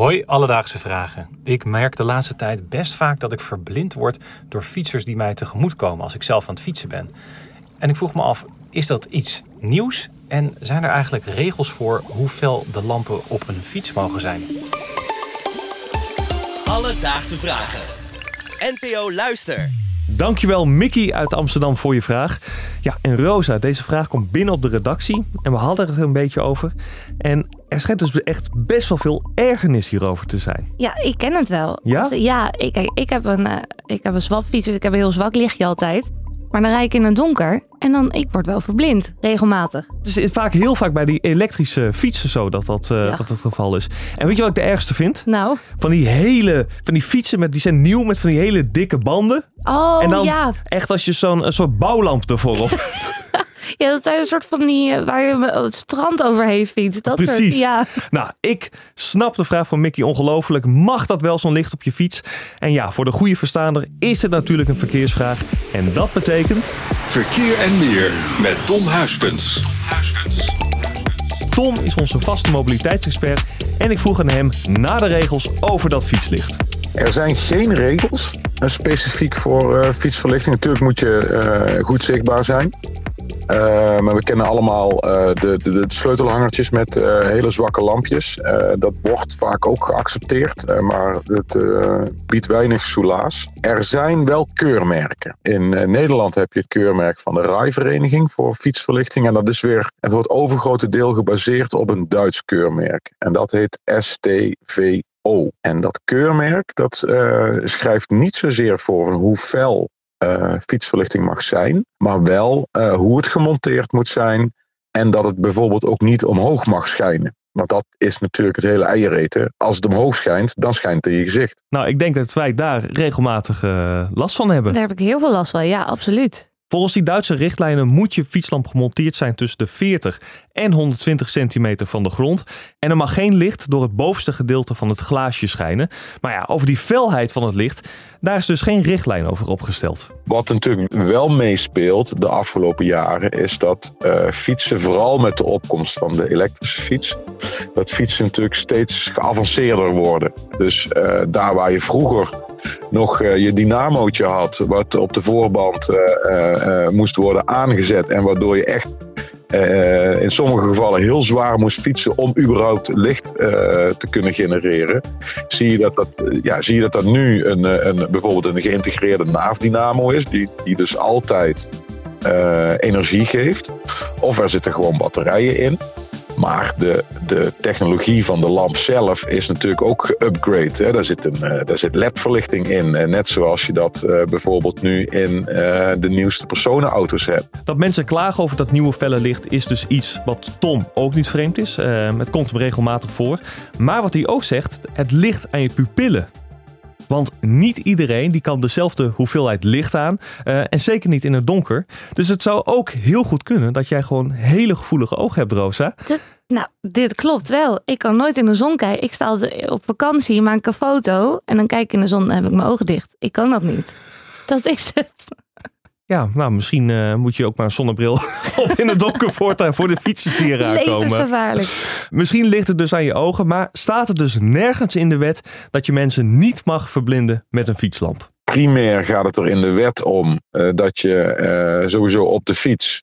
Hoi, alledaagse vragen. Ik merk de laatste tijd best vaak dat ik verblind word door fietsers die mij tegemoet komen als ik zelf aan het fietsen ben. En ik vroeg me af, is dat iets nieuws? En zijn er eigenlijk regels voor hoe fel de lampen op een fiets mogen zijn? Alledaagse vragen. NPO Luister. Dankjewel Mickey uit Amsterdam voor je vraag. Ja, en Rosa, deze vraag komt binnen op de redactie. En we hadden het er een beetje over. En er schijnt dus echt best wel veel ergernis hierover te zijn. Ja, ik ken het wel. Ja? Als- ja, ik, kijk, ik heb een, eh, ik heb een swapfiets, dus ik heb een heel zwak lichtje altijd. Maar dan rijd ik in het donker en dan, ik word wel verblind, regelmatig. Het is vaak, heel vaak bij die elektrische fietsen zo dat dat, eh, Ja. dat het geval is. En weet je wat ik de ergste vind? Nou, Van die hele, van die fietsen met, die zijn nieuw met van die hele dikke banden. oh en dan ja. echt als je zo'n soort bouwlamp ervoor op. Ja, dat zijn een soort van die, eh, waar je het strand overheen fietst. Dat Precies. Soort, ja. nou, ik snap de vraag van Mickey ongelooflijk. Mag dat wel zo'n licht op je fiets? En ja, voor de goede verstaander is het natuurlijk een verkeersvraag. En dat betekent... Verkeer en meer met Tom Huiskens. Tom is onze vaste mobiliteitsexpert. En ik vroeg aan hem naar de regels over dat fietslicht. Er zijn geen regels eh, specifiek voor eh, fietsverlichting. Natuurlijk moet je eh, goed zichtbaar zijn. Eh, maar we kennen allemaal eh, de, de, de sleutelhangertjes met eh, hele zwakke lampjes. Dat wordt vaak ook geaccepteerd, maar het biedt weinig soelaas. Er zijn wel keurmerken. In Nederland heb je het keurmerk van de RAI-vereniging voor fietsverlichting. En dat is weer voor het overgrote deel gebaseerd op een Duits keurmerk. En dat heet STV O. En dat keurmerk dat schrijft niet zozeer voor hoe fel eh, fietsverlichting mag zijn, maar wel eh, hoe het gemonteerd moet zijn en dat het bijvoorbeeld ook niet omhoog mag schijnen. Want dat is natuurlijk het hele eiereten. Als het omhoog schijnt, dan schijnt het in je gezicht. Nou, ik denk dat wij daar regelmatig eh, last van hebben. Daar heb ik heel veel last van. Ja, absoluut. Volgens die Duitse richtlijnen moet je fietslamp gemonteerd zijn tussen de 40 en 120 centimeter van de grond. En er mag geen licht door het bovenste gedeelte van het glaasje schijnen. Maar ja, over die felheid van het licht, daar is dus geen richtlijn over opgesteld. Wat natuurlijk wel meespeelt de afgelopen jaren is dat eh, fietsen, vooral met de opkomst van de elektrische fiets, dat fietsen natuurlijk steeds geavanceerder worden. Dus eh, daar waar je vroeger nog eh, je dynamootje had, wat op de voorband eh, eh, moest worden aangezet en waardoor je echt in sommige gevallen heel zwaar moest fietsen om überhaupt licht te kunnen genereren. Zie je dat dat, ja, zie je dat, dat nu een, een, bijvoorbeeld een geïntegreerde naafdynamo is, die, die dus altijd energie geeft. Of er zitten gewoon batterijen in. Maar de, de technologie van de lamp zelf is natuurlijk ook geüpgrade. Hè. Daar zit, een, eh, daar zit LED-verlichting in. En net zoals je dat eh, bijvoorbeeld nu in eh, de nieuwste personenauto's hebt. Dat mensen klagen over dat nieuwe felle licht is dus iets wat Tom ook niet vreemd is. Eh, het komt hem regelmatig voor. Maar wat hij ook zegt, het ligt aan je pupillen. Want niet iedereen die kan dezelfde hoeveelheid licht aan. eh, en zeker niet in het donker. Dus het zou ook heel goed kunnen dat jij gewoon hele gevoelige ogen hebt, Rosa. Nou, dit klopt wel. Ik kan nooit in de zon kijken. Ik sta altijd op vakantie, maak een foto en dan kijk ik in de zon en heb ik mijn ogen dicht. Ik kan dat niet. Dat is het. Ja, nou misschien eh, moet je ook maar een zonnebril op in het donker voortaan voor de fietsers die eraan komen. Levensgevaarlijk. Misschien ligt het dus aan je ogen, maar staat het dus nergens in de wet dat je mensen niet mag verblinden met een fietslamp? primair gaat het er in de wet om eh, dat je eh, sowieso op de fiets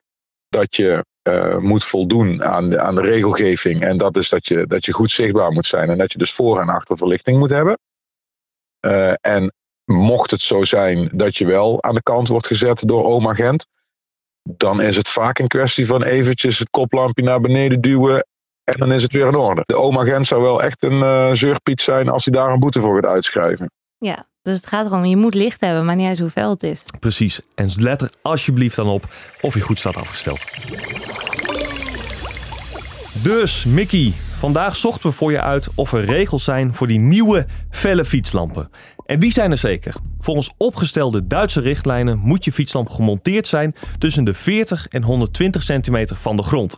dat je eh, moet voldoen aan de, aan de regelgeving. En dat is dat je, dat je goed zichtbaar moet zijn en dat je dus voor- en achterverlichting moet hebben. Eh, en mocht het zo zijn dat je wel aan de kant wordt gezet door oma Gent, dan is het vaak een kwestie van eventjes het koplampje naar beneden duwen en dan is het weer in orde. De oma Gent zou wel echt een eh zeurpiet zijn als hij daar een boete voor gaat uitschrijven. Ja, dus het gaat erom, je moet licht hebben, maar niet uit hoe fel het is. Precies. En let er alsjeblieft dan op of je goed staat afgesteld. Dus, Mickey, vandaag zochten we voor je uit of er regels zijn voor die nieuwe felle fietslampen. En die zijn er zeker. Volgens opgestelde Duitse richtlijnen moet je fietslamp gemonteerd zijn tussen de 40 en 120 centimeter van de grond.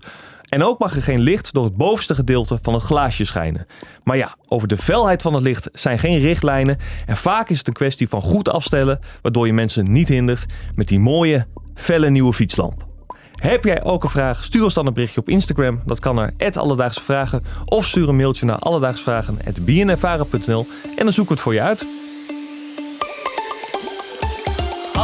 En ook mag er geen licht door het bovenste gedeelte van het glaasje schijnen. Maar ja, over de felheid van het licht zijn geen richtlijnen. En vaak is het een kwestie van goed afstellen, waardoor je mensen niet hindert met die mooie, felle nieuwe fietslamp. Heb jij ook een vraag? Stuur ons dan een berichtje op Instagram. Dat kan naar Alledaagse Vragen. Of stuur een mailtje naar alledaagsvragen.bnnvara.nl en dan zoeken we het voor je uit.